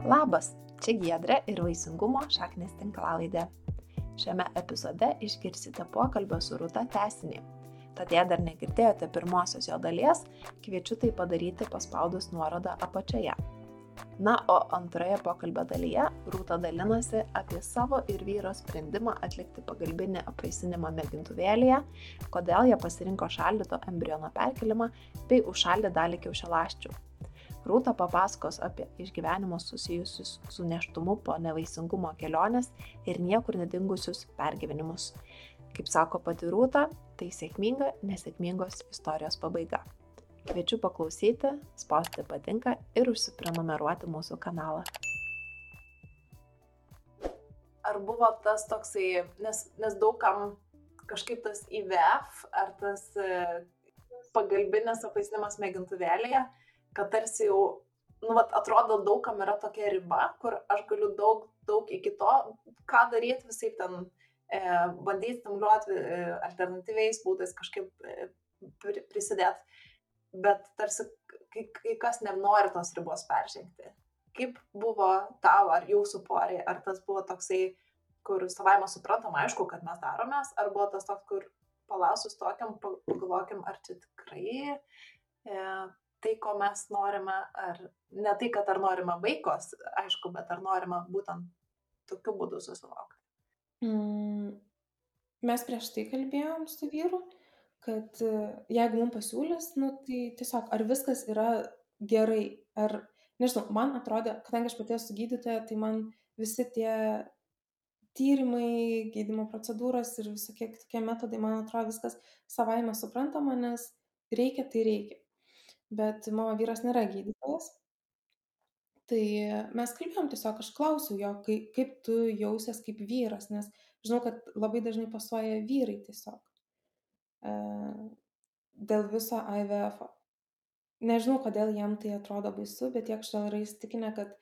Labas, čia Giedrė ir Vaisingumo šaknis tinklalaidė. Šiame epizode išgirsite pokalbio su Rūta tesinį. Tad jei dar negirdėjote pirmosios jo dalies, kviečiu tai padaryti paspaudus nuorodą apačioje. Na, o antroje pokalbio dalyje Rūta dalinasi apie savo ir vyro sprendimą atlikti pagalbinį apvaisinimą mėgintuvėlėje, kodėl jie pasirinko šaldyto embriono perkelimą bei užšaldė dalį kiaušialaščių. Rūta papasakos apie išgyvenimus susijusius su neštumu po nevaisingumo kelionės ir niekur nedingusius pergyvenimus. Kaip sako pati Rūta, tai sėkminga, nesėkmingos istorijos pabaiga. Kviečiu paklausyti, spausti patinka ir užsiprenumeruoti mūsų kanalą. Ar buvo tas toksai, nes, nes daugam kažkaip tas IVF ar tas e, pagalbinis apvaisinimas mėgintuvėlėje kad tarsi jau, nu, vat, atrodo, daugam yra tokia riba, kur aš galiu daug, daug iki to, ką daryti visai ten, e, bandyti stimuliuoti e, alternatyviais būdais kažkaip e, prisidėti, bet tarsi kai, kai kas nenori tos ribos peržengti. Kaip buvo tau ar jūsų poriai, ar tas buvo toksai, kur savaime suprantam, aišku, kad mes daromės, ar buvo tas toks, kur palausus tokiam, pagalvokim, ar čia tikrai e, tai, ko mes norime, ar ne tai, kad ar norime vaikos, aišku, bet ar norime būtent tokiu būdu susilaukti. Mm, mes prieš tai kalbėjom su vyru, kad e, jeigu mums pasiūlys, nu, tai tiesiog ar viskas yra gerai, ar, nežinau, man atrodė, kadangi aš pati esu gydytoja, tai man visi tie tyrimai, gydymo procedūros ir visokie kitokie metodai, man atrodo viskas savaime suprantama, nes reikia, tai reikia bet mano vyras nėra gydytojas. Tai mes kalbėjom tiesiog, aš klausiau jo, kaip, kaip tu jausies kaip vyras, nes žinau, kad labai dažnai pasuoja vyrai tiesiog e, dėl viso IVF. -o. Nežinau, kodėl jam tai atrodo baisu, bet tiek šal yra įstikinę, kad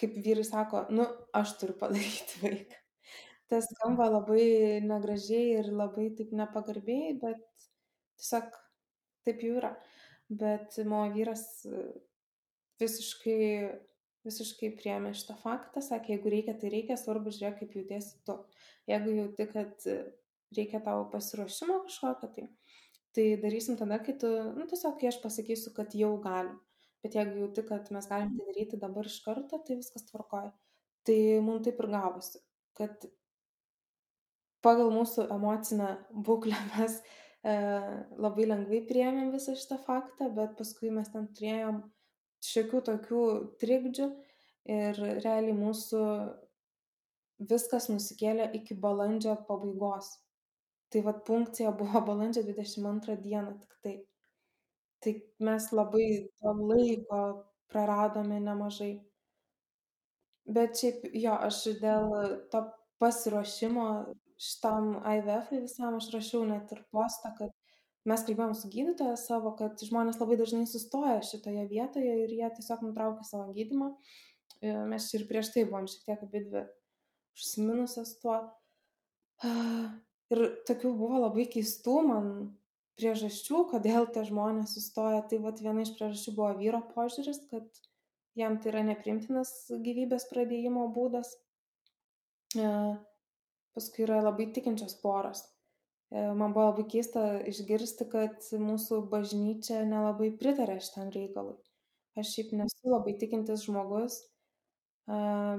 kaip vyrai sako, nu, aš turiu padaryti vaiką. Tas skamba labai negražiai ir labai taip nepagarbiai, bet tiesiog taip jau yra bet mano vyras e, visiškai, visiškai priemė šitą faktą, sakė, jeigu reikia, tai reikia, svarbu žiūrėk, kaip jautiesi tu. Jeigu jauti, kad reikia tavo pasiruošimo kažkokio, tai, tai darysim tada, kai tu, nu tiesiog, kai aš pasakysiu, kad jau galim. Bet jeigu jauti, kad mes galim tai daryti dabar iš karto, tai viskas tvarkoja. Tai mums taip ir gavosi, kad pagal mūsų emocinę būklę mes e, labai lengvai priėmėm visą šitą faktą, bet paskui mes ten turėjom šiokių tokių trikdžių ir realiai mūsų viskas nusikėlė iki balandžio pabaigos. Tai vad punkcija buvo balandžio 22 dieną tik tai. Tai mes labai to laiko praradome nemažai. Bet šiaip jo, aš dėl to pasiruošimo šitam IVF-ui visam aš rašiau net ir postą, kad mes kalbėjom su gydytoja savo, kad žmonės labai dažnai sustoja šitoje vietoje ir jie tiesiog nutraukia savo gydimą. Mes ir prieš tai buvom šiek tiek abi dvi užsiminusios tuo. Ir tokių buvo labai keistų man priežasčių, kodėl tie žmonės sustoja. Tai vat viena iš priežasčių buvo vyro požiūris, kad jam tai yra neprimtinas gyvybės pradėjimo būdas. E, paskui yra labai tikinčios poros. E, man buvo labai keista išgirsti, kad mūsų bažnyčia nelabai pritarė šitam reikalui. Aš šiaip nesu labai tikintis žmogus,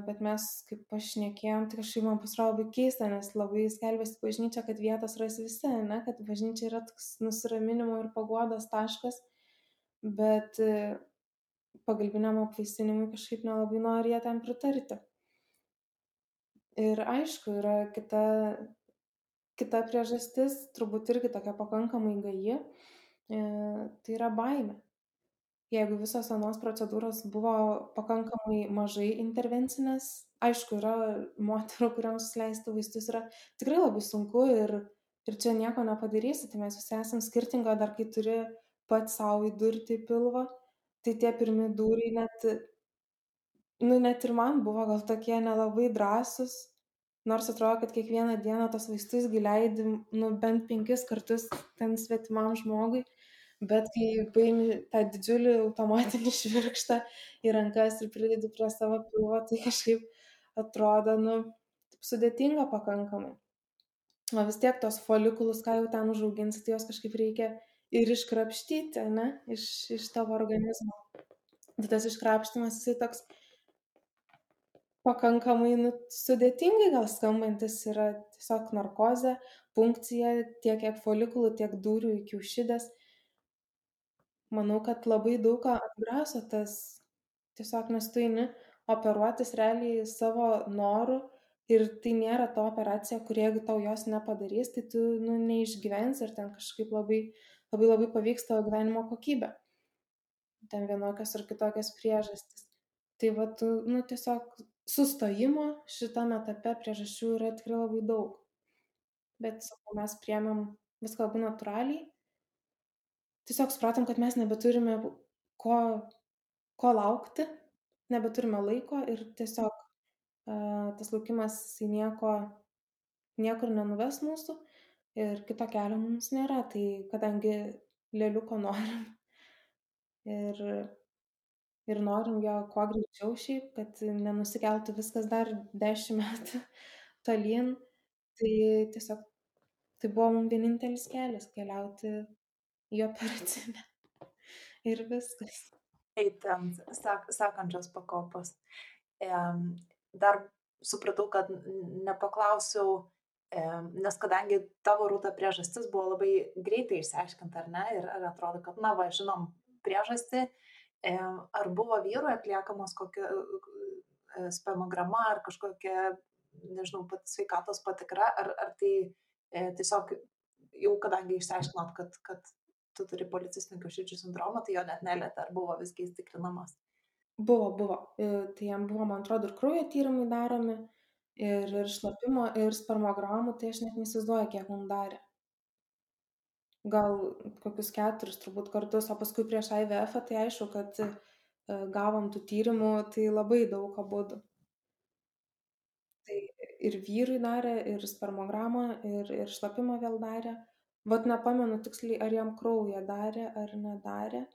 bet mes, kaip pašnekėjom, tai kažkaip man pasirodė labai keista, nes labai skelbėsi bažnyčia, kad vietos ras visi, ne? kad bažnyčia yra toks nusiraminimo ir paguodos taškas, bet e, pagalbiniam apvaisinimui kažkaip nelabai nori jie tam pritarti. Ir aišku, yra kita, kita priežastis, turbūt irgi tokia pakankamai gaji, e, tai yra baime. Jeigu visos senos procedūros buvo pakankamai mažai intervencinės, aišku, yra moterų, kuriams leisti vaistus yra tikrai labai sunku ir, ir čia nieko nepadarysi, tai mes visi esame skirtingo, dar kai turi pats savo įdurti pilvą, tai tie pirmi dūriai net nu net ir man buvo gal tokie nelabai drąsūs, nors atrodo, kad kiekvieną dieną tos vaistus gileidi, nu bent penkis kartus ten svetimam žmogui, Bet kai paimi tą didžiulį automatinį švirkštą į rankas ir pridedi prie savo pilvo, tai kažkaip atrodo, nu, sudėtinga pakankamai. O vis tiek tos folikulus, ką jau ten užauginsi, tai jos kažkaip reikia ir iškrapštyti, ne, iš, iš tavo organizmo. Tai tas iškrapštimas, jisai toks pakankamai nu, sudėtingai gal skambantis yra tiesiog narkozė, punkcija, tiek kiek folikulų, tiek dūrių iki kiaušidės. Manau, kad labai daug ką atgraso tas, tiesiog nes tu eini operuotis realiai savo norų ir tai nėra ta operacija, kur jeigu tau jos nepadarys, tai tu nu, neišgyvens ir ten kažkaip labai, labai labai pavyks tavo gyvenimo kokybė. Ten vienokios ar kitokios priežastys. Tai va, tu, nu, tiesiog sustojimo šitame etape priežasčių yra tikrai labai daug. Bet, sakau, mes priemėm viską labai natūraliai. Tiesiog supratom, kad mes nebeturime ko, ko laukti, nebeturime laiko ir tiesiog uh, tas laukimas į nieko, niekur nenuves mūsų ir kito kelio mums nėra. Tai kadangi lėliuko norim ir ir norim jo kuo greičiau šiaip, kad nenusikeltų viskas dar dešimt metų tolyn. Tai tiesiog tai buvo mums vienintelis kelias keliauti į operacinę. Ir viskas. Eitant sak, sakančios pakopos. E, dar supratau, kad nepaklausiau, e, nes kadangi tavo rūta priežastis buvo labai greitai išsiaiškinta, ar ne, ir ar atrodo, kad, na, va, žinom priežastį, Ar buvo vyrui atliekamos kokia e, spermograma ar kažkokia, nežinau, pat sveikatos patikra, ar, ar tai e, tiesiog jau kadangi išsiaiškinot, kad, kad tu turi policistinių kiaušidžių sindromą, tai jo net nelėtė, ar buvo visgi tikrinamas? Buvo, buvo. E, tai jam buvo, man atrodo, ir kraujo tyrimai daromi, ir, ir šlapimo, ir spermogramų, tai aš net neįsivaizduoju, kiek mums darė gal kokius keturis turbūt kartus, o paskui prieš IVF, tai aišku, kad e, gavom tų tyrimų, tai labai daug abudu. Tai ir vyrui darė, ir spermogramą, ir, ir šlapimą vėl darė. Vat nepamenu tiksliai, ar jam kraują darė ar nedarė.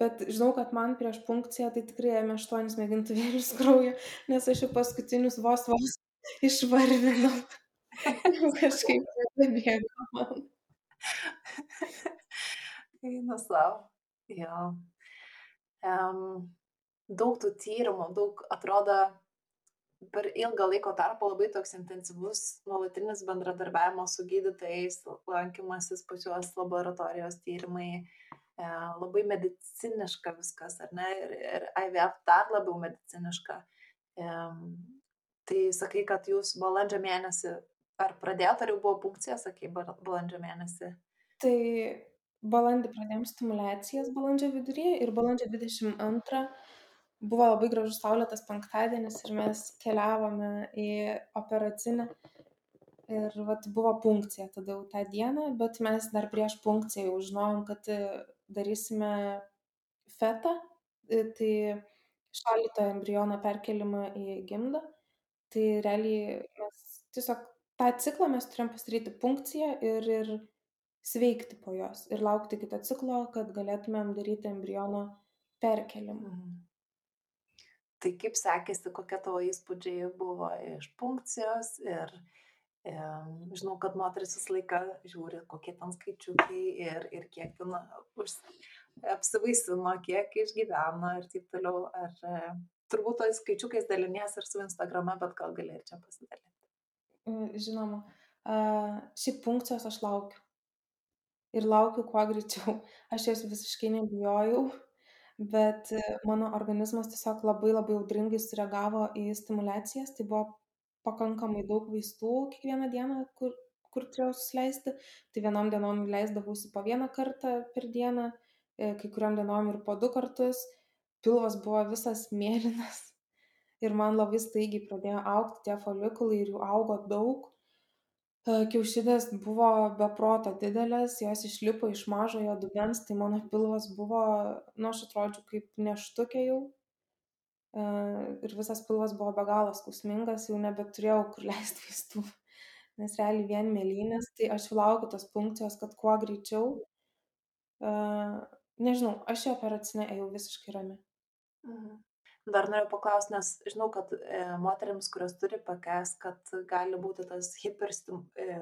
Bet žinau, kad man prieš punkciją tai tikrai ėmė aštuonis mėgintuvėlius kraujo, nes aš jau paskutinius vos vos išvarvinau. Kažkaip nebėgo man. Eina savo. Jo. Um, daug tų tyrimų, daug atrodo per ilgą laiko tarpą labai toks intensyvus nuolatinis bendradarbiavimas su gydytojais, lankymasis pas juos laboratorijos tyrimai, e, labai mediciniška viskas, ar ne? Ir, ir IVF dar labiau mediciniška. E, tai sakai, kad jūs balandžio mėnesį Ar pradėjot, ar jau buvo punkcija, sakai, balandžio mėnesį? Tai balandį pradėjom stimulacijas balandžio viduryje ir balandžio 22 buvo labai gražus saulėtas penktadienis ir mes keliavome į operacinę ir vat, buvo punkcija tada jau tą dieną, bet mes dar prieš punkciją jau žinojom, kad e, darysime fetą, e, tai šalito embriono perkelimą į gimdą. Tai realiai mes tiesiog tą ciklą mes turėjom pasidaryti punkciją ir, ir sveikti po jos ir laukti kito ciklo, kad galėtumėm daryti embriono perkelimą. Mhm. Tai kaip sekėsi, kokie tavo įspūdžiai buvo iš punkcijos ir e, žinau, kad moteris visą laiką žiūri, kokie ten skaičiukai ir, ir kiek ten apsivaisino, kiek išgyveno ir taip toliau. Ar e, turbūt tais skaičiukais dalinės ir su Instagrama, bet gal gali ir čia pasidalinti. Žinoma, šiaip punkcijos aš laukiu. Ir laukiu kuo greičiau. Aš jos visiškai nebijojau, bet mano organizmas tiesiog labai labai audringai sureagavo į stimulacijas. Tai buvo pakankamai daug vaistų kiekvieną dieną, kur, kur turėjau susileisti. Tai vienom dienom leisdavausi po vieną kartą per dieną, e, kai kuriam dienom ir po du kartus. Pilvas buvo visas mėlynas ir man labai staigiai pradėjo aukti tie folikulai ir jų augo daug. E, kiaušidės buvo be proto didelės, jos išlipo iš mažojo dubens, tai mano pilvas buvo, nu aš atrodžiau kaip neštukė jau. E, ir visas pilvas buvo be galo skausmingas, jau nebeturėjau kur leisti vaistų, nes realiai vien mėlynės, tai aš laukiu tos punkcijos, kad kuo greičiau uh, nežinau, aš į operacinę ėjau visiškai rami. Mhm. Dar noriu paklausti, nes žinau, kad e, moteriams, kurios turi PKS, kad gali būti tas hiperstim, e,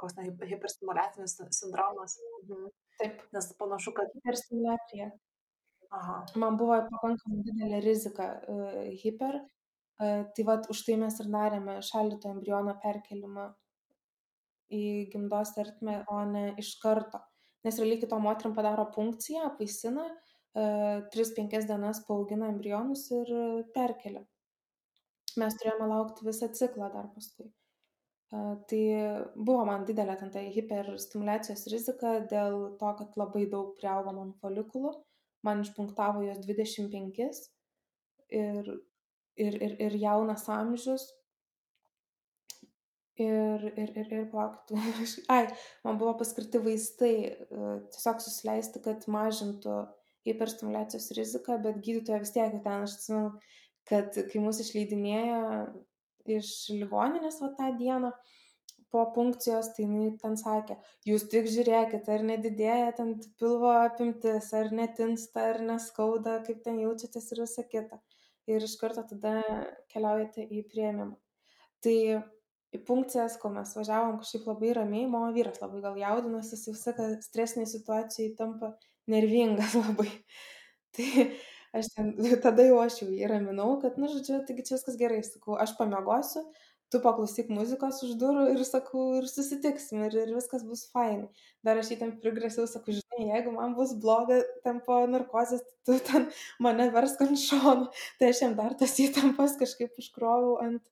koks ne, hiperstimulacinis sindromas. Mhm. Taip. Nes panašu, kad... Hiperstimulacija. Aha. Man buvo pakankamai didelė rizika uh, hiper, uh, tai vad už tai mes ir darėme šaldyto embriono perkelimą į gimdos ertmę, o ne iš karto. Nes realiai kito moterim padaro punkciją, apvaisina, 3-5 e, dienas paaugina embrionus ir perkelia. Mes turėjome laukti visą ciklą dar paskui. Tai buvo man didelė ten tai hiperstimulacijos rizika dėl to, kad labai daug priaugo man folikulų. Man išpunktavo jos 25 ir, ir, ir, ir jaunas amžius, Ir, ir, ir, ir palaukit, ai, man buvo paskirti vaistai, tiesiog susileisti, kad mažintų hiperstimulacijos riziką, bet gydytoja vis tiek ten, aš atsimenu, kad kai mūsų išleidinėjo iš ligoninės va tą dieną po punkcijos, tai jinai ten sakė, jūs tik žiūrėkit, ar nedidėja ten pilvo apimtis, ar netinsta, ar neskauda, kaip ten jaučiatės ir visa kita. Ir iš karto tada keliaujate į prieimimą. Tai į punkcijas, kol mes važiavom kažkaip labai ramiai, mano vyras labai gal jaudinosi, jis visą stresinį situaciją tampa nervingas labai. Tai aš ten, tada jau aš jau jį raminau, kad, na, nu, žodžiu, taigi čia viskas gerai, sakau, aš pamiegosiu, tu paklausyk muzikos už durų ir sakau, ir susitiksim, ir, ir viskas bus fainai. Dar aš jį ten prigrasiau, sakau, žinai, jeigu man bus bloga ten po narkozės, tu ten mane versk ant šono, tai aš jam dar tas įtampas kažkaip užkroviau ant,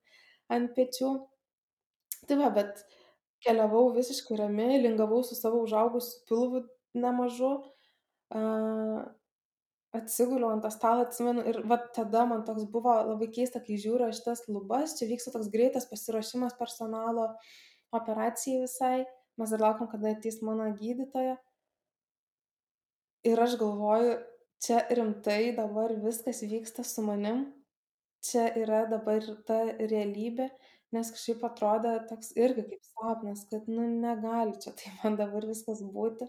ant pečių. Tai va, bet keliavau visiškai rami, lingavau su savo užaugusiu pilvu nemažu, uh, atsiguliau ant tą stalą, atsimenu, ir va tada man toks buvo labai keista, kai žiūriu aš tas lubas, čia vyksta toks greitas pasiruošimas personalo operacijai visai, mes dar laukiam, kada ateis mano gydytoja. Ir aš galvoju, čia rimtai dabar viskas vyksta su manim, čia yra dabar ta realybė nes kažkaip atrodė toks irgi kaip sapnas, kad, nu, negali čia tai man dabar viskas būti.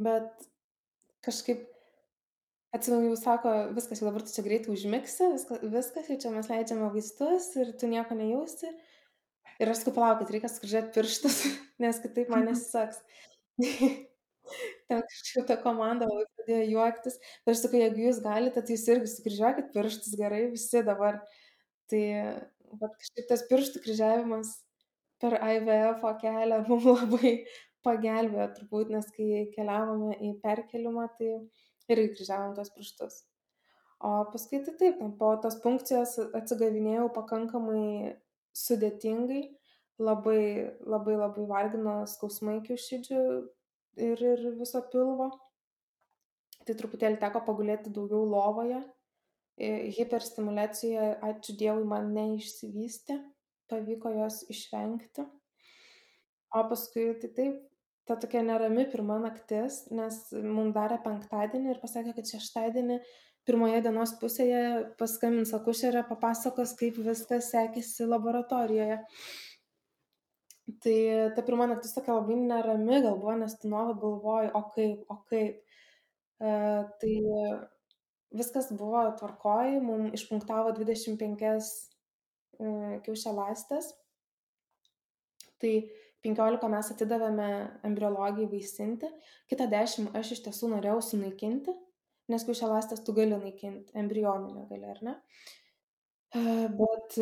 Bet kažkaip, atsimenu, jau sako, viskas jau dabar tu čia greitai užmigsi, viskas, viskas, jau čia mes leidžiame vaistus ir tu nieko nejausi. Ir aš sakau, palaukit, reikia skurdžiuoti pirštus, nes kitaip man nesiseks. Ten kažkaip ta komanda labai pradėjo juoktis. Bet aš sakau, jeigu jūs galite, tai jūs irgi sukryžiuokit pirštus gerai, visi dabar. Tai vat kažkaip tas pirštų kryžiavimas per IVF kelią mum labai pagelbėjo turbūt, nes kai keliavome į perkelimą, tai irgi kryžiavom tos pirštus. O paskui tai taip, po tos funkcijos atsigavinėjau pakankamai sudėtingai, labai labai labai vargino skausmai kiaušidžių ir, ir viso pilvo. Tai truputėlį teko pagulėti daugiau lovoje, hiperstimulacija, ačiū Dievui, man neišsivystė, pavyko jos išvengti. O paskui tai taip, ta tokia nerami pirma naktis, nes mums darė penktadienį ir pasakė, kad šeštadienį pirmoje dienos pusėje paskambins akušerė, papasakos, kaip viskas sekėsi laboratorijoje. Tai ta pirma naktis tokia labai nerami gal buvo, nes tu nuolat galvoji, o kaip, o kaip. Uh, tai viskas buvo tvarkoj, mums išpunktavo 25 e, kiaušialastės. Tai 15 mes atidavėme embriologijai vaisinti, kitą 10 aš iš tiesų norėjau sunaikinti, nes kiaušialastės tu gali naikinti, embrionų negali, ar ne? Bet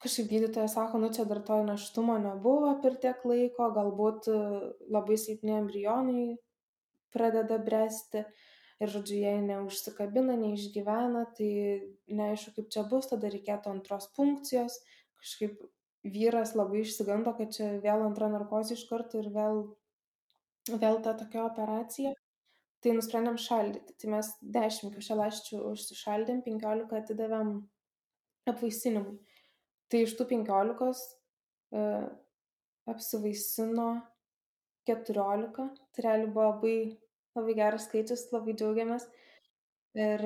kažkaip gydytojas sako, nu čia dar to naštumo nebuvo per tiek laiko, galbūt labai silpni embrionai pradeda bręsti ir žodžiu jei neužsikabina neišgyvena tai neaišku kaip čia bus tada reikėtų antros punkcijos kažkaip vyras labai išsigando kad čia vėl antra narkozė iš karto ir vėl vėl ta tokia operacija. Tai nusprendėm šaldyti. Tai mes dešimt kiaušialąsčių užsišaldėm penkiolika atidavėm apvaisinimui. Tai iš tų penkiolikos e, apsivaisino keturiolika. Tai realiai buvo labai Labai geras skaičius, labai džiaugiamės. Ir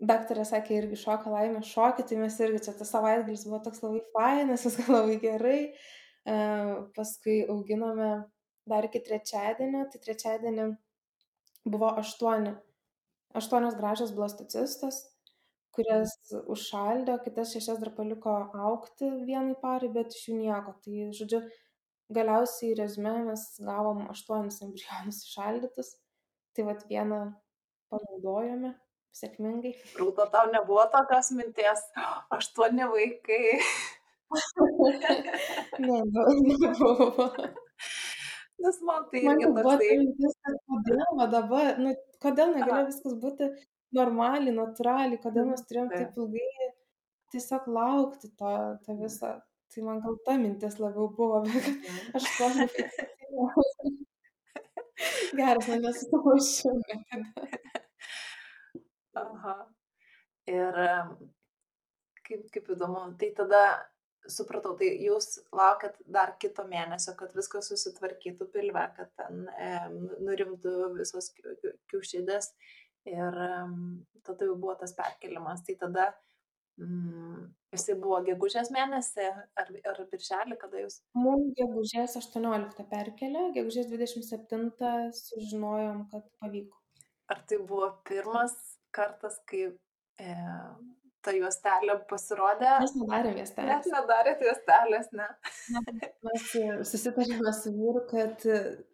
daktarė sakė irgi šoka laimės šokį, tai mes irgi čia tas savaitgalis buvo toks labai fainas, viskas labai gerai. Uh, paskui auginome dar iki trečiadienio, tai trečiadienį buvo aštuoni, aštuonios gražios blastocistos, kurias užšaldė, kitas šešias dar paliko aukti vienai parai, bet iš jų nieko. Tai, žodžiu, galiausiai rezumė mes gavom aštuonis embrionus išaldytus, tai vad vieną panaudojome sėkmingai. Rūta, tau nebuvo tokios minties, aštuoni vaikai. ne, nebuvo. Nes man tai Man irgi buvo toksai. mintis, kodėl va dabar, nu, kodėl negalėjo viskas būti normaliai, natūraliai, kodėl mes turėjom Taip. ilgai tiesiog laukti to, to viso. Tai man gal ta mintis labiau buvo, bet aš to nefiksuoju. Geras, man nesusimašiau niekada. Aha. Ir kaip, kaip įdomu, tai tada supratau, tai jūs laukiat dar kito mėnesio, kad viskas susitvarkytų pilve, kad ten e, nurimtų visos kiau- kiau- kiaušidės ir em, tada jau buvo tas perkelimas. Tai tada mm, jisai buvo gegužės mėnesį ar, ar birželį, kada jūs Mums gegužės 18 perkelė, gegužės 27 sužinojom, kad pavyko. Ar tai buvo pirmas kartas, kai e, ta juostelė pasirodė? Mes nedarėm Net miestelės. nedarėte juostelės, ne? Mes susitarėme su vyru, kad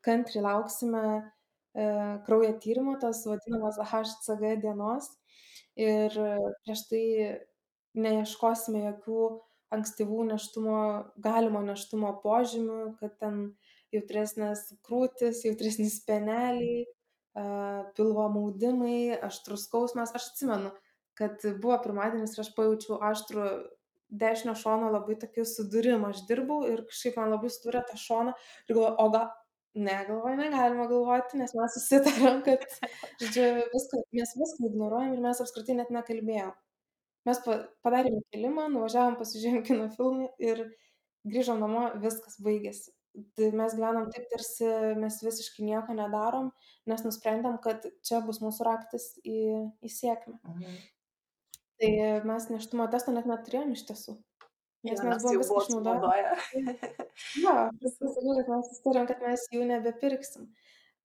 kantriai lauksime e, kraujo tyrimo, tos vadinamos HCG dienos. Ir prieš tai neieškosime jokių ankstyvų neštumo, galimo neštumo požymių, kad ten jautresnės krūtis, jautresnis peneliai, e, pilvo maudimai, aštrus skausmas. Aš atsimenu, kad buvo pirmadienis ir aš pajaučiau aštrų dešinio šono labai tokį sudūrimą. Aš dirbau ir kažkaip man labai sudūrė tą šoną ir galvoju, o gal, ne, galvoju, negalima galvoti, nes mes susitarėm, kad, žodžiu, viską, mes viską ignoruojam ir mes apskritai net nekalbėjom. Mes pa- padarėm kilimą, nuvažiavom, pasižiūrėjom kino filmų ir grįžom namo, viskas baigėsi. Tai mes gyvenam taip, tarsi mes visiškai nieko nedarom, nes nusprendėm, kad čia bus mūsų raktas į, į sėkmę. Mhm. Tai mes neštumo testo net neturėjom iš tiesų. Nes Jo, mes buvom viską išnaudoję. Jo, viskas sakau, kad mes susitarėm, kad mes jų nebepirksim.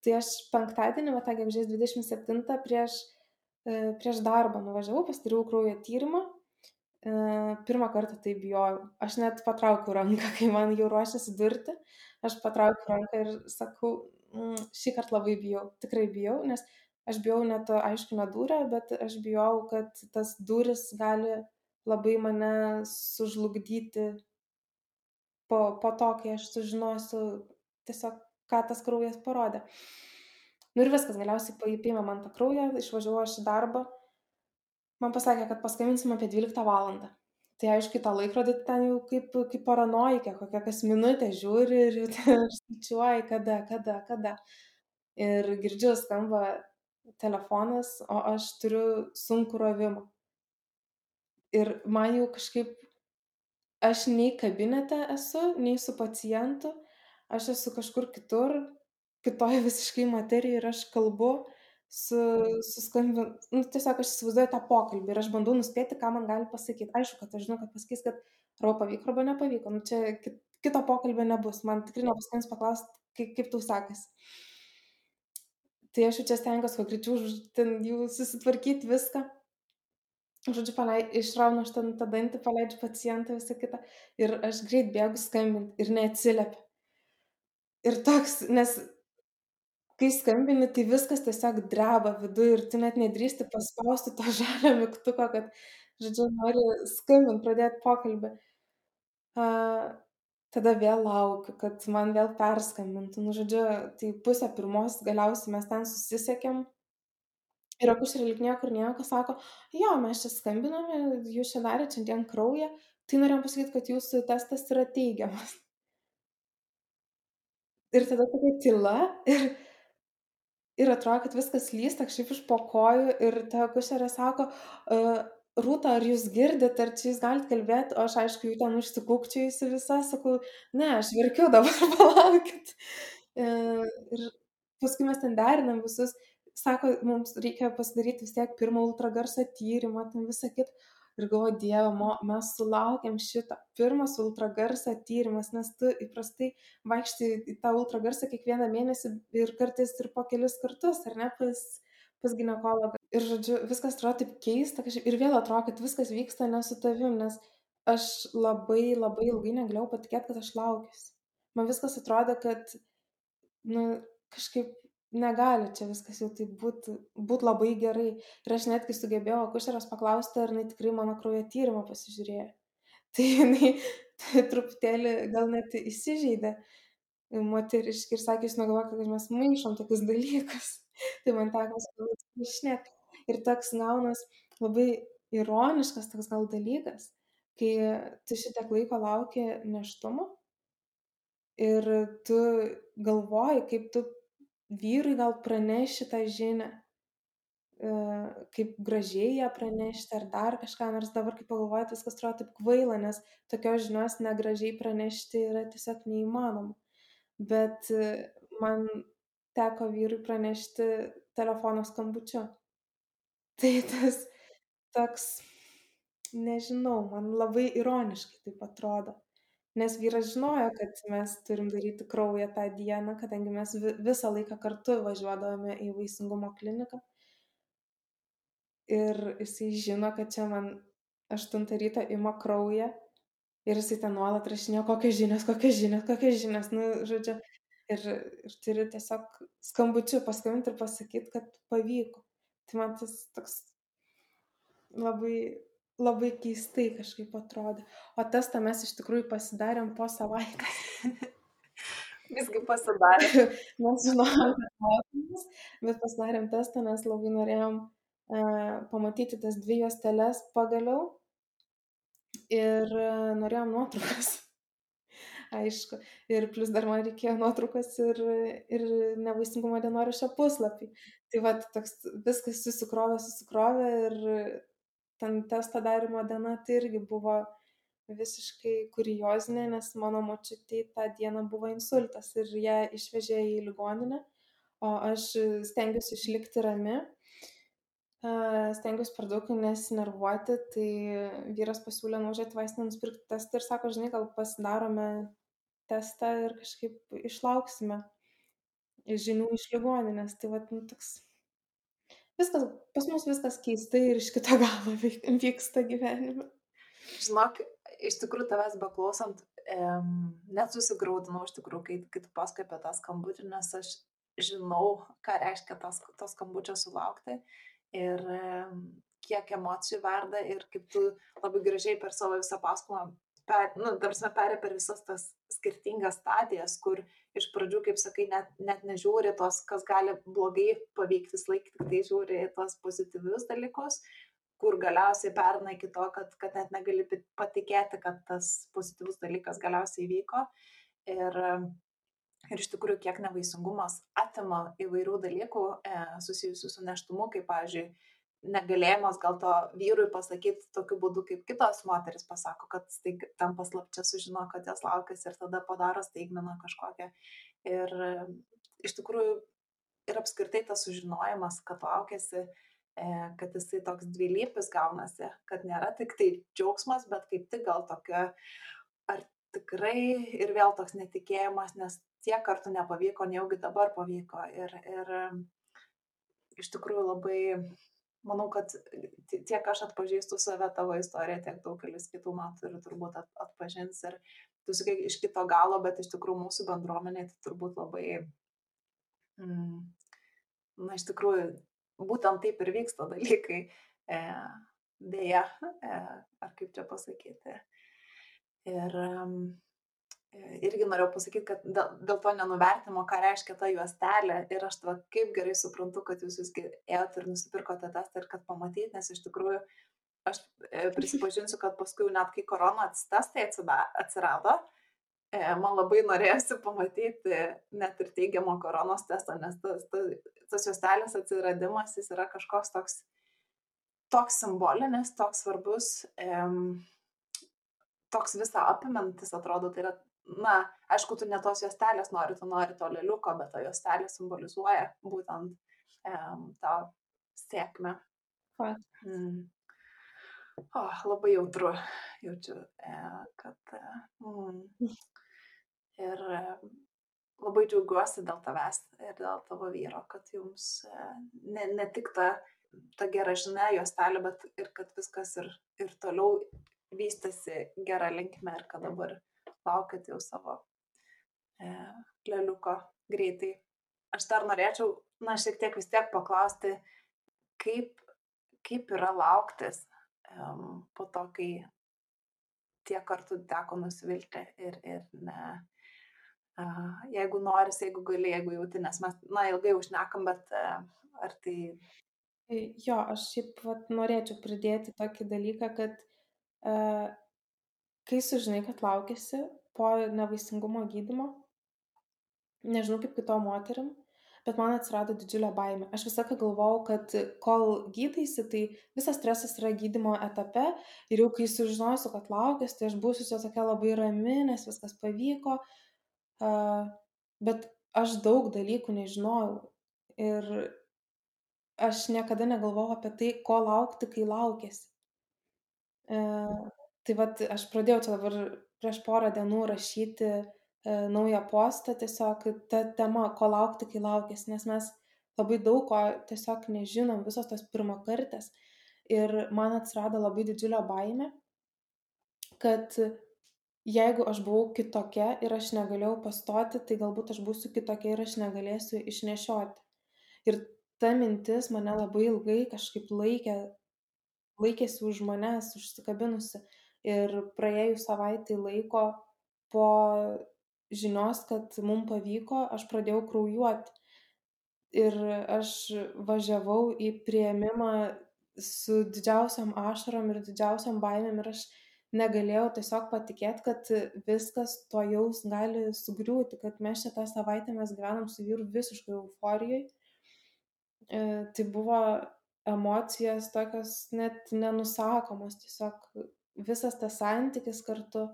Tai aš penktadienį, va tą gegužės 27 prieš, e, prieš darbą nuvažiavau, pasidariau kraujo tyrimą. Pirmą kartą tai bijojau. Aš net patraukiau ranką, kai man jau ruošiasi durti. Aš patraukiau ranką ir sakau, "Mm, šį kartą labai bijau. Tikrai bijau, nes aš bijau net aišku, nedūrę, bet aš bijau, kad tas duris gali labai mane sužlugdyti po, po to, kai aš sužinosiu tiesiog, ką tas kraujas parodė. Nu ir viskas, galiausiai paėmė man tą kraują, išvažiavau aš į darbą. Man pasakė, kad paskambinsim apie 12 valandą. Tai aišku, tą laikrodį ten jau kaip, kaip paranoikė, kokią kas minutę žiūri ir skaičiuoji, kada, kada, kada. Ir girdžiu, skamba telefonas, o aš turiu sunku rovimą. Ir man jau kažkaip aš nei kabinete esu, nei su pacientu, aš esu kažkur kitur, kitoje visiškai materijoje ir aš kalbu su, su skambin, nu, tiesiog aš įsivaizduoju tą pokalbį ir aš bandau nuspėti, ką man gali pasakyti. Aišku, kad aš žinau, kad pasakys, kad arba pavyko, arba nepavyko. Nu, čia kit- kito pokalbio nebus. Man tikrai nepaskambins paklausti, kaip, kaip tau sekasi. Tai aš jau čia stengiuosi, kuo greičiau ten jau susitvarkyti viską. Žodžiu, palei, išraunu aš ten tą dantį, paleidžiu pacientą, visą kitą. Ir aš greit bėgu skambinti ir neatsiliepia. Ir toks, nes kai skambini, tai viskas tiesiog dreba viduje ir tu net nedrįsti paspausti to žalio mygtuko, kad, žodžiu, nori skambinti, pradėti pokalbį. A, tada vėl laukiu, kad man vėl perskambintų. Nu, žodžiu, tai pusę pirmos galiausiai mes ten susisiekėm. Ir akušerė lik niekur nieko sako, jo, mes čia skambiname, jūs čia darėte šiandien kraują, tai norėjom pasakyti, kad jūsų testas yra teigiamas. Ir tada tokia tyla ir, ir atrodo, kad viskas lysta kažkaip iš po kojų ir ta akušerė sako, "E, Rūta, ar jūs girdit, ar čia jūs galite kalbėti, o aš aišku, jų ten užsikūkčiajusi visą, sakau, ne, aš verkiu dabar, palaukit. E, Ir paskui mes ten derinam visus, sako, mums reikia pasidaryti vis tiek pirmą ultragarso tyrimą, ten visą kitą. Ir galvoju, Dieve, mo, mes sulaukėm šitą. Pirmas ultragarsa tyrimas, nes tu įprastai vaikštai į tą ultragarsą kiekvieną mėnesį ir kartais ir po kelis kartus, ar ne, pas, pas gynekologą. Ir, žodžiu, viskas atrodo taip keista, kažkaip, ir vėl atrodo, kad viskas vyksta ne su tavim, nes aš labai, labai ilgai negalėjau patikėti, kad aš laukiuosi. Man viskas atrodo, kad, nu, kažkaip negali čia viskas jau taip būti būt labai gerai. Ir aš netgi sugebėjau akušerės paklausti, ar jinai tikrai mano kraujo tyrimą pasižiūrėjo. Tai jinai truputėlį gal net įsižeidė moteriškai ir sakė, jūs negalvoja, kad mes maišom tokius dalykus. Tai man teko išnekti. Ir toks gaunas labai ironiškas toks gal dalykas, kai tu šitiek laiko lauki neštumo ir tu galvoji, kaip tu vyrui gal praneši tą žinią, e, kaip gražiai ją pranešti ar dar kažką, nors dabar, kai pagalvojat, viskas atrodo taip kvaila, nes tokios žinios negražiai pranešti yra tiesiog neįmanoma. Bet e, man teko vyrui pranešti telefono skambučiu. Tai tas toks, nežinau, man labai ironiškai taip atrodo nes vyras žinojo kad mes turim daryti kraują tą dieną kadangi mes vi visą laiką kartu važiuodavome į vaisingumo kliniką. Ir jisai žino kad čia man aštuntą ryto ima kraują ir jisai ten nuolat rašinėjo kokios žinios kokios žinios kokios žinios. Nu žodžiu ir ir turi tiesiog skambučiu paskambint ir pasakyt kad pavyko. Tai man tas toks labai labai keistai kažkaip atrodė. O testą mes iš tikrųjų pasidarėm po savaitės. Visgi pasidarė. mes žinojom, kad mokymus, bet pasidarėm testą, nes labai norėjom uh, pamatyti tas dvi juostelės pagaliau ir uh, norėjom nuotraukas. Aišku. Ir plus dar man reikėjo nuotraukas ir, ir nevaisingumo dienoraščio puslapį. Tai va, toks viskas susikrovė, susikrovė ir ten testo darymo diena tai irgi buvo visiškai kuriozinė, nes mano močiutė tą dieną buvo insultas ir ją išvežė į ligoninę, o aš stengiuosi išlikti rami, stengiuosi per daug nesinervuoti, tai vyras pasiūlė nuvažiuoti vaistinę nusipirkti testą ir sako, žinai, gal pasidarome testą ir kažkaip išlauksime žinių iš ligoninės. Tai va, nu, toks Viskas, pas mus viskas keistai ir iš kito galo vyksta gyvenime. Žinok, iš tikrųjų tavęs beklausant, um, net susigaudinau iš tikrųjų, kai, kai tu pasakai apie tą skambutį, nes aš žinau, ką reiškia tas, to skambučio sulaukti ir um, kiek emocijų verda ir kaip tu labai gražiai per savo visą paskolą, per, nu, tarsi perė per visas tas skirtingas stadijas, kur iš pradžių, kaip sakai, net, net nežiūri tos, kas gali blogai pavykti, vis laik tik tai žiūri tos pozityvius dalykus, kur galiausiai perna iki to, kad, kad net negali patikėti, kad tas pozityvus dalykas galiausiai vyko. Ir, ir iš tikrųjų, kiek nevaisingumas atima įvairių dalykų e, susijusių su neštumu, kaip, pavyzdžiui, negalėjimas gal to vyrui pasakyti tokiu būdu, kaip kitos moteris pasako, kad staig, tam paslapčia sužino, kad jas laukės ir tada padaro staigmeną kažkokią. Ir iš tikrųjų ir apskritai tas sužinojimas, kad laukėsi, e, kad jisai toks dvilypis gaunasi, kad nėra tik tai džiaugsmas, bet kaip tik gal tokia, ar tikrai ir vėl toks netikėjimas, nes tiek kartų nepavyko, nejaugi dabar pavyko. Ir, ir iš tikrųjų labai manau, kad tiek aš atpažįstu save tavo istoriją, tiek daugelis kitų moterų turbūt atpažins ir tu sakai iš kito galo, bet iš tikrųjų mūsų bendruomenė tai turbūt labai, mm, na iš tikrųjų, būtent taip ir vyksta dalykai, e, dėja, e, ar kaip čia pasakyti. Ir um, irgi norėjau pasakyti, kad dėl, dėl to nenuvertimo, ką reiškia ta juostelė ir aš tava kaip gerai suprantu, kad jūs visgi ėjote ir nusipirkote testą ir kad pamatyti, nes iš tikrųjų aš e, prisipažinsiu, kad paskui net kai koronos testai atsirado, e, man labai norėjosi pamatyti net ir teigiamą koronos testą, nes tas, tas, tas juostelės atsiradimas jis yra kažkoks toks, toks simbolinis, toks svarbus. Um, toks visą apimantis atrodo, tai yra na, aišku, tu ne tos juostelės nori, tu nori to lėliuko, bet ta juostelė simbolizuoja būtent um, tą sėkmę. Mm. O, labai jautru, jaučiu, e, kad. E, mm, ir e, labai džiaugiuosi dėl tavęs ir dėl tavo vyro, kad jums ne, ne tik ta, ta gera žinia juostelė, bet ir kad viskas ir, ir toliau vystėsi gerą linkmę ir kad dabar laukit jau savo e, leliuko greitai. Aš dar norėčiau, na, šiek tiek vis tiek paklausti, kaip, kaip yra lauktis um, po to, kai tiek kartų teko nusivilti ir, ir ne. Uh, jeigu noris, jeigu gali, jeigu jauti, nes mes, na, ilgai užnekam, bet uh, ar tai... Jo, aš šiaip vat, norėčiau pridėti tokį dalyką, kad uh, kai sužinai, kad laukėsi po nevaisingumo gydimo, nežinau kaip kito moterim, bet man atsirado didžiulė baimė. Aš visą laiką galvojau, kad kol gydaisi, tai visas stresas yra gydimo etape ir jau kai sužinosiu, kad laukės, tai aš būsiu čia tokia labai rami, nes viskas pavyko. Uh, bet aš daug dalykų nežinojau ir aš niekada negalvojau apie tai, ko laukti, kai laukėsi. Uh, tai vad, aš pradėjau čia dabar prieš porą dienų rašyti E, naują postą tiesiog ta tema, ko laukti, kai laukės, nes mes labai daug ko tiesiog nežinom, visos tos pirmakartės. Ir man atsirado labai didžiulio baime, kad jeigu aš buvau kitokia ir aš negalėjau pastoti, tai galbūt aš būsiu kitokia ir aš negalėsiu išnešioti. Ir ta mintis mane labai ilgai kažkaip laikė, laikėsi už manęs, užsikabinusi. Ir praėjus savaitai laiko po žinios, kad mums pavyko, aš pradėjau kraujuoti. Ir aš važiavau į prieimimą su didžiausiam ašarom ir didžiausiam baimėm ir aš negalėjau tiesiog patikėti, kad viskas to jaus gali sugriūti, kad mes šitą savaitę mes gyvenam su vyru visiškai euforijai. E, tai buvo emocijos tokios net nenusakomos, tiesiog visas tas santykis kartu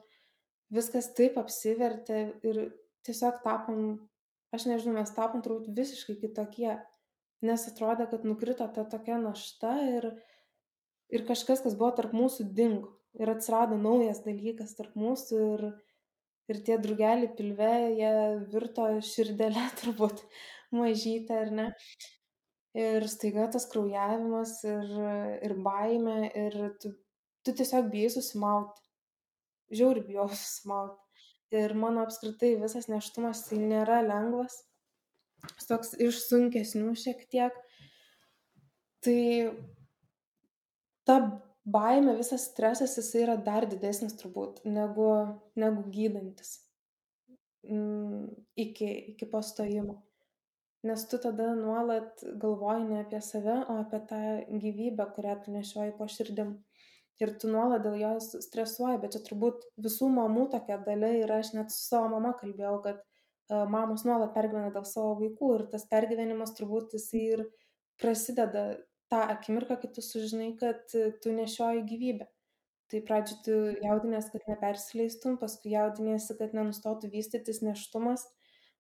viskas taip apsivertė ir tiesiog tapom, aš nežinau, mes tapom turbūt visiškai kitokie, nes atrodė, kad nukrito ta tokia našta ir, ir kažkas, kas buvo tarp mūsų dingo. Ir atsirado naujas dalykas tarp mūsų ir, ir tie drugeliai pilve, jie virto širdelę turbūt mažytę, ar ne? Ir staiga tas kraujavimas ir, ir baime ir tu, tu tiesiog bijai susimauti žiauriai bijau susimauti. Ir mano apskritai visas neštumas tai nėra lengvas, toks iš sunkesnių šiek tiek. Tai ta baime, visas stresas, jisai yra dar didesnis turbūt negu, negu gydantis mm, iki, iki pastojimo. Nes tu tada nuolat galvoji ne apie save, o apie tą gyvybę, kurią tu nešioji po širdim ir tu nuolat dėl jos stresuoji, bet čia turbūt visų mamų tokia dalia ir aš net su savo mama kalbėjau, kad uh, mamos nuolat pergyvena dėl savo vaikų ir tas pergyvenimas turbūt jisai ir prasideda tą akimirką, kai tu sužinai, kad tu nešioji gyvybę. Tai pradžioje tu jaudinės, kad nepersileistum, paskui jaudinėsi, kad nenustotų vystytis neštumas,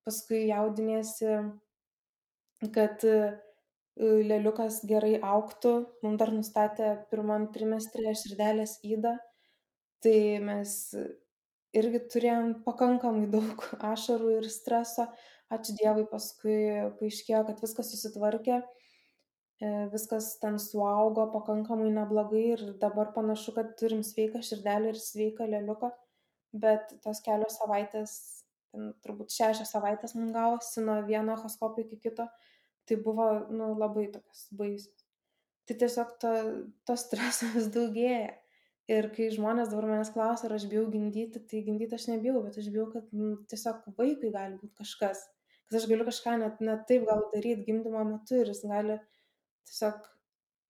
paskui jaudinėsi, kad uh, lėliukas gerai auktų. Mums dar nustatė pirmam trimestrė širdelės įdą. Tai mes irgi turėjom pakankamai daug ašarų ir streso. Ačiū Dievui, paskui paaiškėjo, kad viskas susitvarkė, e, viskas ten suaugo pakankamai neblogai ir dabar panašu, kad turim sveiką širdelę ir sveiką lėliuką. Bet tos kelios savaitės, ten, turbūt šešios savaitės mums gavosi nuo vieno echoskopo iki kito tai buvo nu, labai tokios baisios. Tai tiesiog to, to streso vis daugėja. Ir kai žmonės dabar manęs klausia, ar aš bijau gimdyti, tai gimdyti aš nebijau, bet aš bijau, kad nu, tiesiog vaikui gali būti kažkas. Kad aš galiu kažką net, net taip gal daryti gimdymo metu ir jis gali tiesiog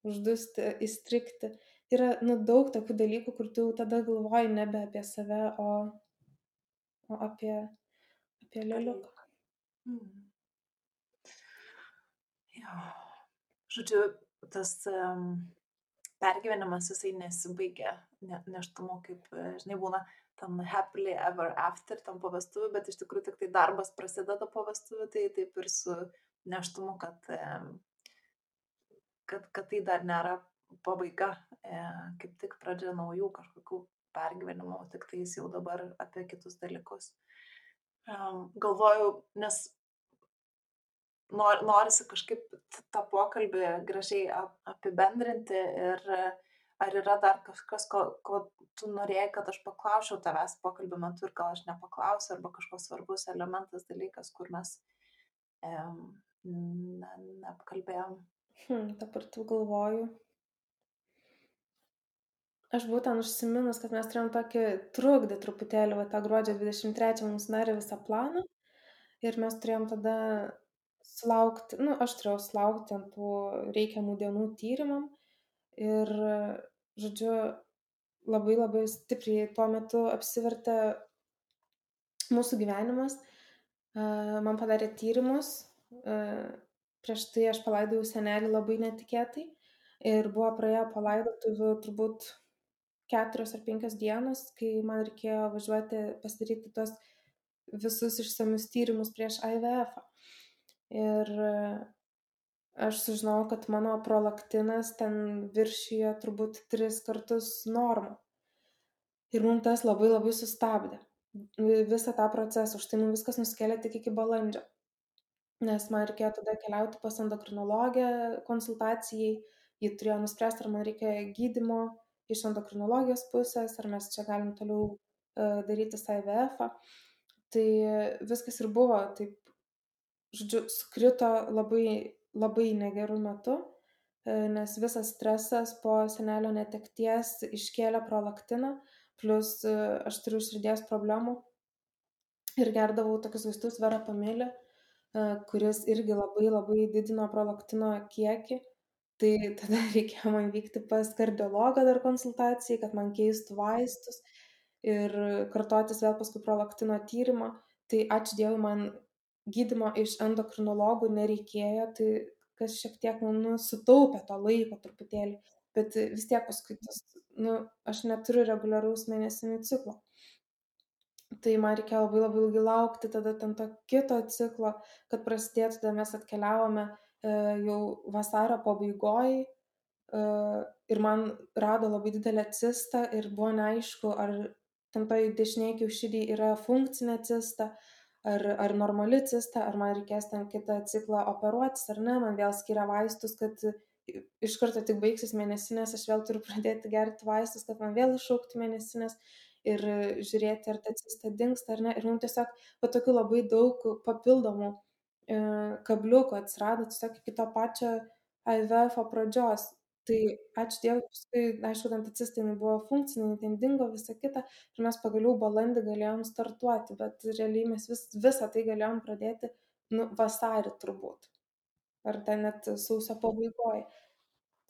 uždusti, įstrikti. Yra nu, daug tokių dalykų, kur tu tada galvoji nebe apie save, o, o apie, apie lėliuką. Mm. Jo. Žodžiu, tas um, pergyvenimas jisai nesibaigia ne, neštumu, kaip, e, žinai, būna tam happily ever after, tam po vestuvių, bet iš tikrųjų tik tai darbas prasideda po vestuvių, tai taip ir su neštumu, kad, kad, kad tai dar nėra pabaiga, e, kaip tik pradžia naujų kažkokių pergyvenimų, tik tais jau dabar apie kitus dalykus. Galvoju, nes nor, norisi kažkaip tą pokalbį gražiai apibendrinti ir ar yra dar kažkas, ko, ko tu norėjai, kad aš paklausčiau tavęs pokalbio metu ir gal aš nepaklausiu, arba kažkoks svarbus elementas, dalykas, kur mes um, ne, neapkalbėjom. Hmm, dabar tu galvoju. Aš būtent užsiminus, kad mes turėjom tokį trukdį truputėlį, va tą gruodžio 23 mums narė visą planą ir mes turėjom tada sulaukti, nu, aš turėjau sulaukti ant tų reikiamų dienų tyrimam ir, žodžiu, labai labai stipriai tuo metu apsivertė mūsų gyvenimas. Man padarė tyrimus, prieš tai aš palaidojau senelį labai netikėtai ir buvo praėję palaidotuvių turbūt keturios ar penkios dienos, kai man reikėjo važiuoti pasidaryti tuos visus išsamius tyrimus prieš IVF. -ą. Ir aš sužinojau, kad mano prolaktinas ten viršijo turbūt tris kartus normą. Ir mums tas labai labai sustabdė visą tą procesą, už tai mums viskas nuskėlė tik iki balandžio. Nes man reikėjo tada keliauti pas endokrinologę konsultacijai, ji turėjo nuspręsti, ar man reikia gydimo iš endokrinologijos pusės, ar mes čia galim toliau uh, daryti IVF. -ą. Tai viskas ir buvo taip žodžiu, skrito labai, labai negerų metų, e, nes visas stresas po senelio netekties iškėlė prolaktiną, plus e, aš turiu širdies problemų ir gerdavau tokius vaistus verapamilį, e, kuris irgi labai labai didino prolaktino kiekį. Tai tada reikėjo man vykti pas kardiologą dar konsultacijai, kad man keistų vaistus ir kartotis vėl paskui prolaktino tyrimą. Tai ačiū Dievui, man gydymo iš endokrinologų nereikėjo, tai kas šiek tiek man nu, sutaupė to laiko truputėlį, bet vis tiek paskui tas, nu, aš neturiu reguliaraus mėnesinio ciklo. Tai man reikėjo labai labai ilgai laukti tada ten to kito ciklo, kad prasidėtų, tada mes atkeliavome e, jau vasario pabaigoje e, ir man rado labai didelę cistą ir buvo neaišku, ar ten toj dešiniai kiaušidį yra funkcinė cista, ar, ar normali cista, ar man reikės ten kitą ciklą operuotis, ar ne, man vėl skiria vaistus, kad iš karto tik baigsis mėnesinės, aš vėl turiu pradėti gerti vaistus, kad man vėl iššaukti mėnesinės ir žiūrėti, ar ta cista dinksta ar ne. Ir mums tiesiog po tokių labai daug papildomų e, kabliukų atsirado tiesiog iki to pačio IVF pradžios. Tai ačiū Dievui, paskui, aišku, ten ta cista buvo funkcinė, ten dingo visą kitą ir mes pagaliau balandį galėjom startuoti, bet realiai mes vis, visą tai galėjom pradėti nu, vasarį turbūt. Ar ten net sausio pabaigoje.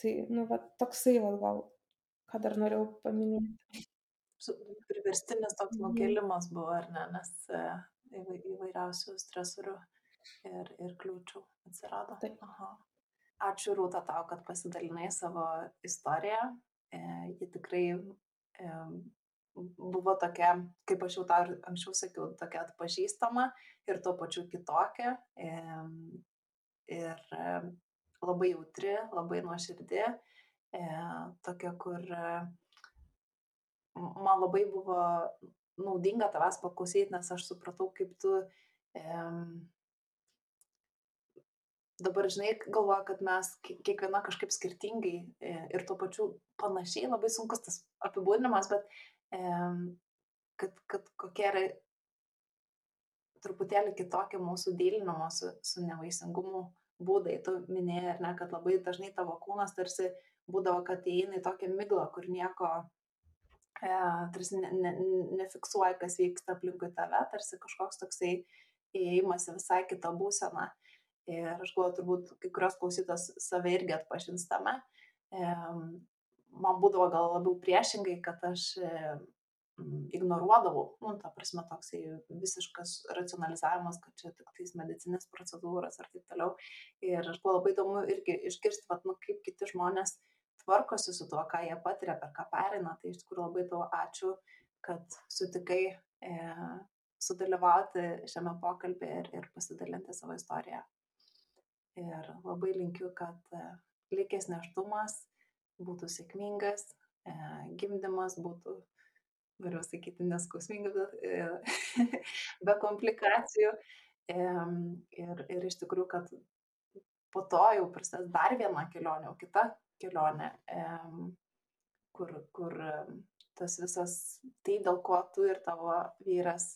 Tai, nu, va, toksai, va, gal, ką dar norėjau paminėti. Priverstinis toks mhm. nukelimas buvo, ar ne, nes e, įvairiausių stresorių ir, ir kliūčių atsirado. Taip. Aha. Ačiū Rūta tau, kad pasidalinai savo istoriją. E, ji tikrai e, buvo tokia, kaip aš jau tau anksčiau sakiau, tokia atpažįstama ir tuo pačiu kitokia. E, ir e, labai jautri, labai nuoširdi. E, tokia, kur e, man labai buvo naudinga tavęs paklausyti, nes aš supratau, kaip tu e, dabar žinai galvoju kad mes kiekviena kažkaip skirtingai e, ir tuo pačiu panašiai labai sunkus tas apibūdinimas bet kad, kad kokie yra truputėlį kitokie mūsų dylinimo su, su nevaisingumu būdai. Tu minėjai, ar ne, kad labai dažnai tavo kūnas tarsi būdavo, kad įeina į tokią miglą, kur nieko e, tarsi ne, ne, nefiksuoja, kas vyksta aplinkui tave, tarsi kažkoks toksai įėjimas į visai kitą būseną. Ir aš galvoju, turbūt kai kurios klausytos save irgi atpažins tame. Man būdavo gal labiau priešingai, kad aš ignoruodavau, nu, ta prasme, toksai visiškas racionalizavimas, kad čia tik tais medicinės procedūros ir taip toliau. Ir aš buvo labai įdomu irgi išgirsti, vat, nu, kaip kiti žmonės tvarkosi su tuo, ką jie patiria, per ką perina. Tai iš tikrųjų labai tau ačiū, kad sutikai e, sudalyvauti šiame pokalbė ir, ir pasidalinti savo istoriją ir labai linkiu, kad e, likęs neštumas būtų sėkmingas, e, gimdymas būtų, galiu sakyti, neskausmingas, bet e, be komplikacijų. Ir, ir iš tikrųjų, kad po to jau prasidės dar viena kelionė, o kita kelionė, kur, kur tas visas, tai dėl ko tu ir tavo vyras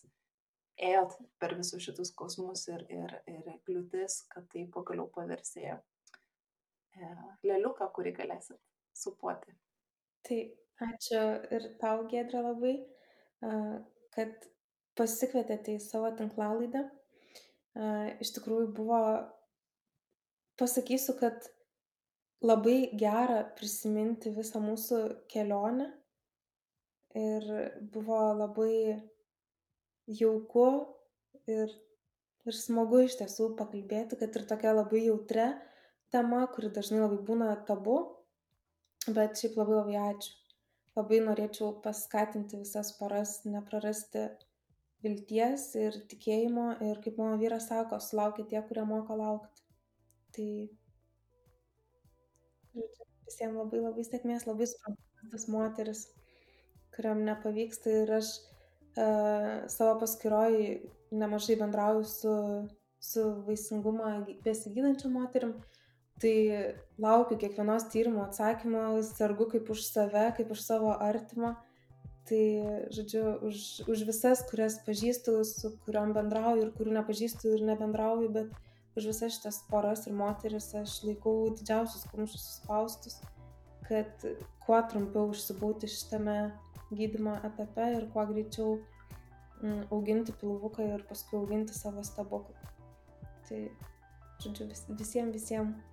ėjot per visus šitus kosmus ir, ir, ir kliūtis, kad tai pagaliau paversėjo e, leliuką, kurį galėsit supuoti. Tai ačiū ir tau, Gedra, labai, kad pasikvietėte į savo tinklalaidą. Iš tikrųjų buvo, pasakysiu, kad labai gera prisiminti visą mūsų kelionę ir buvo labai jauku ir, ir smagu iš tiesų pakalbėti, kad ir tokia labai jautria tema, kuri dažnai labai būna tabu, bet šiaip labai labai ačiū. Labai norėčiau paskatinti visas poras neprarasti vilties ir tikėjimo ir, kaip mano vyras sako, sulaukia tie, kurie moka laukti. Tai visiems labai labai sėkmės, labai suprantu tas moteris, kuriam nepavyksta ir aš savo paskiroj nemažai bendrauju su, su vaisingumą besigydančiam moterim, tai laukiu kiekvienos tyrimo atsakymo, sergu kaip už save, kaip už savo artimą. Tai, žodžiu, už, už visas, kurias pažįstu, su kuriuom bendrauju ir kurių nepažįstu ir nebendrauju, bet už visas šitas poras ir moteris aš laikau didžiausius kumščius suspaustus, kad kuo trumpiau užsibūti šitame gydymo etape ir kuo greičiau mm, auginti pilvuką ir paskui auginti savo stebuklą. Tai, žodžiu, vis, visiems, visiems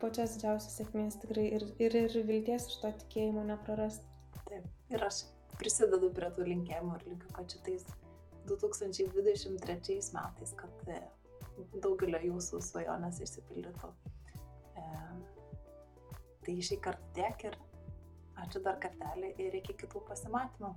pačios didžiausios sėkmės tikrai ir, ir, ir vilties iš to tikėjimo neprarasti. Taip, ir aš prisidedu prie tų linkėjimų ir linkiu, kad šitais 2023 metais, kad e, daugelio jūsų svajonės išsipildytų. E, tai šį kartą tiek ir Ačiū dar kartelį ir iki kitų pasimatymų.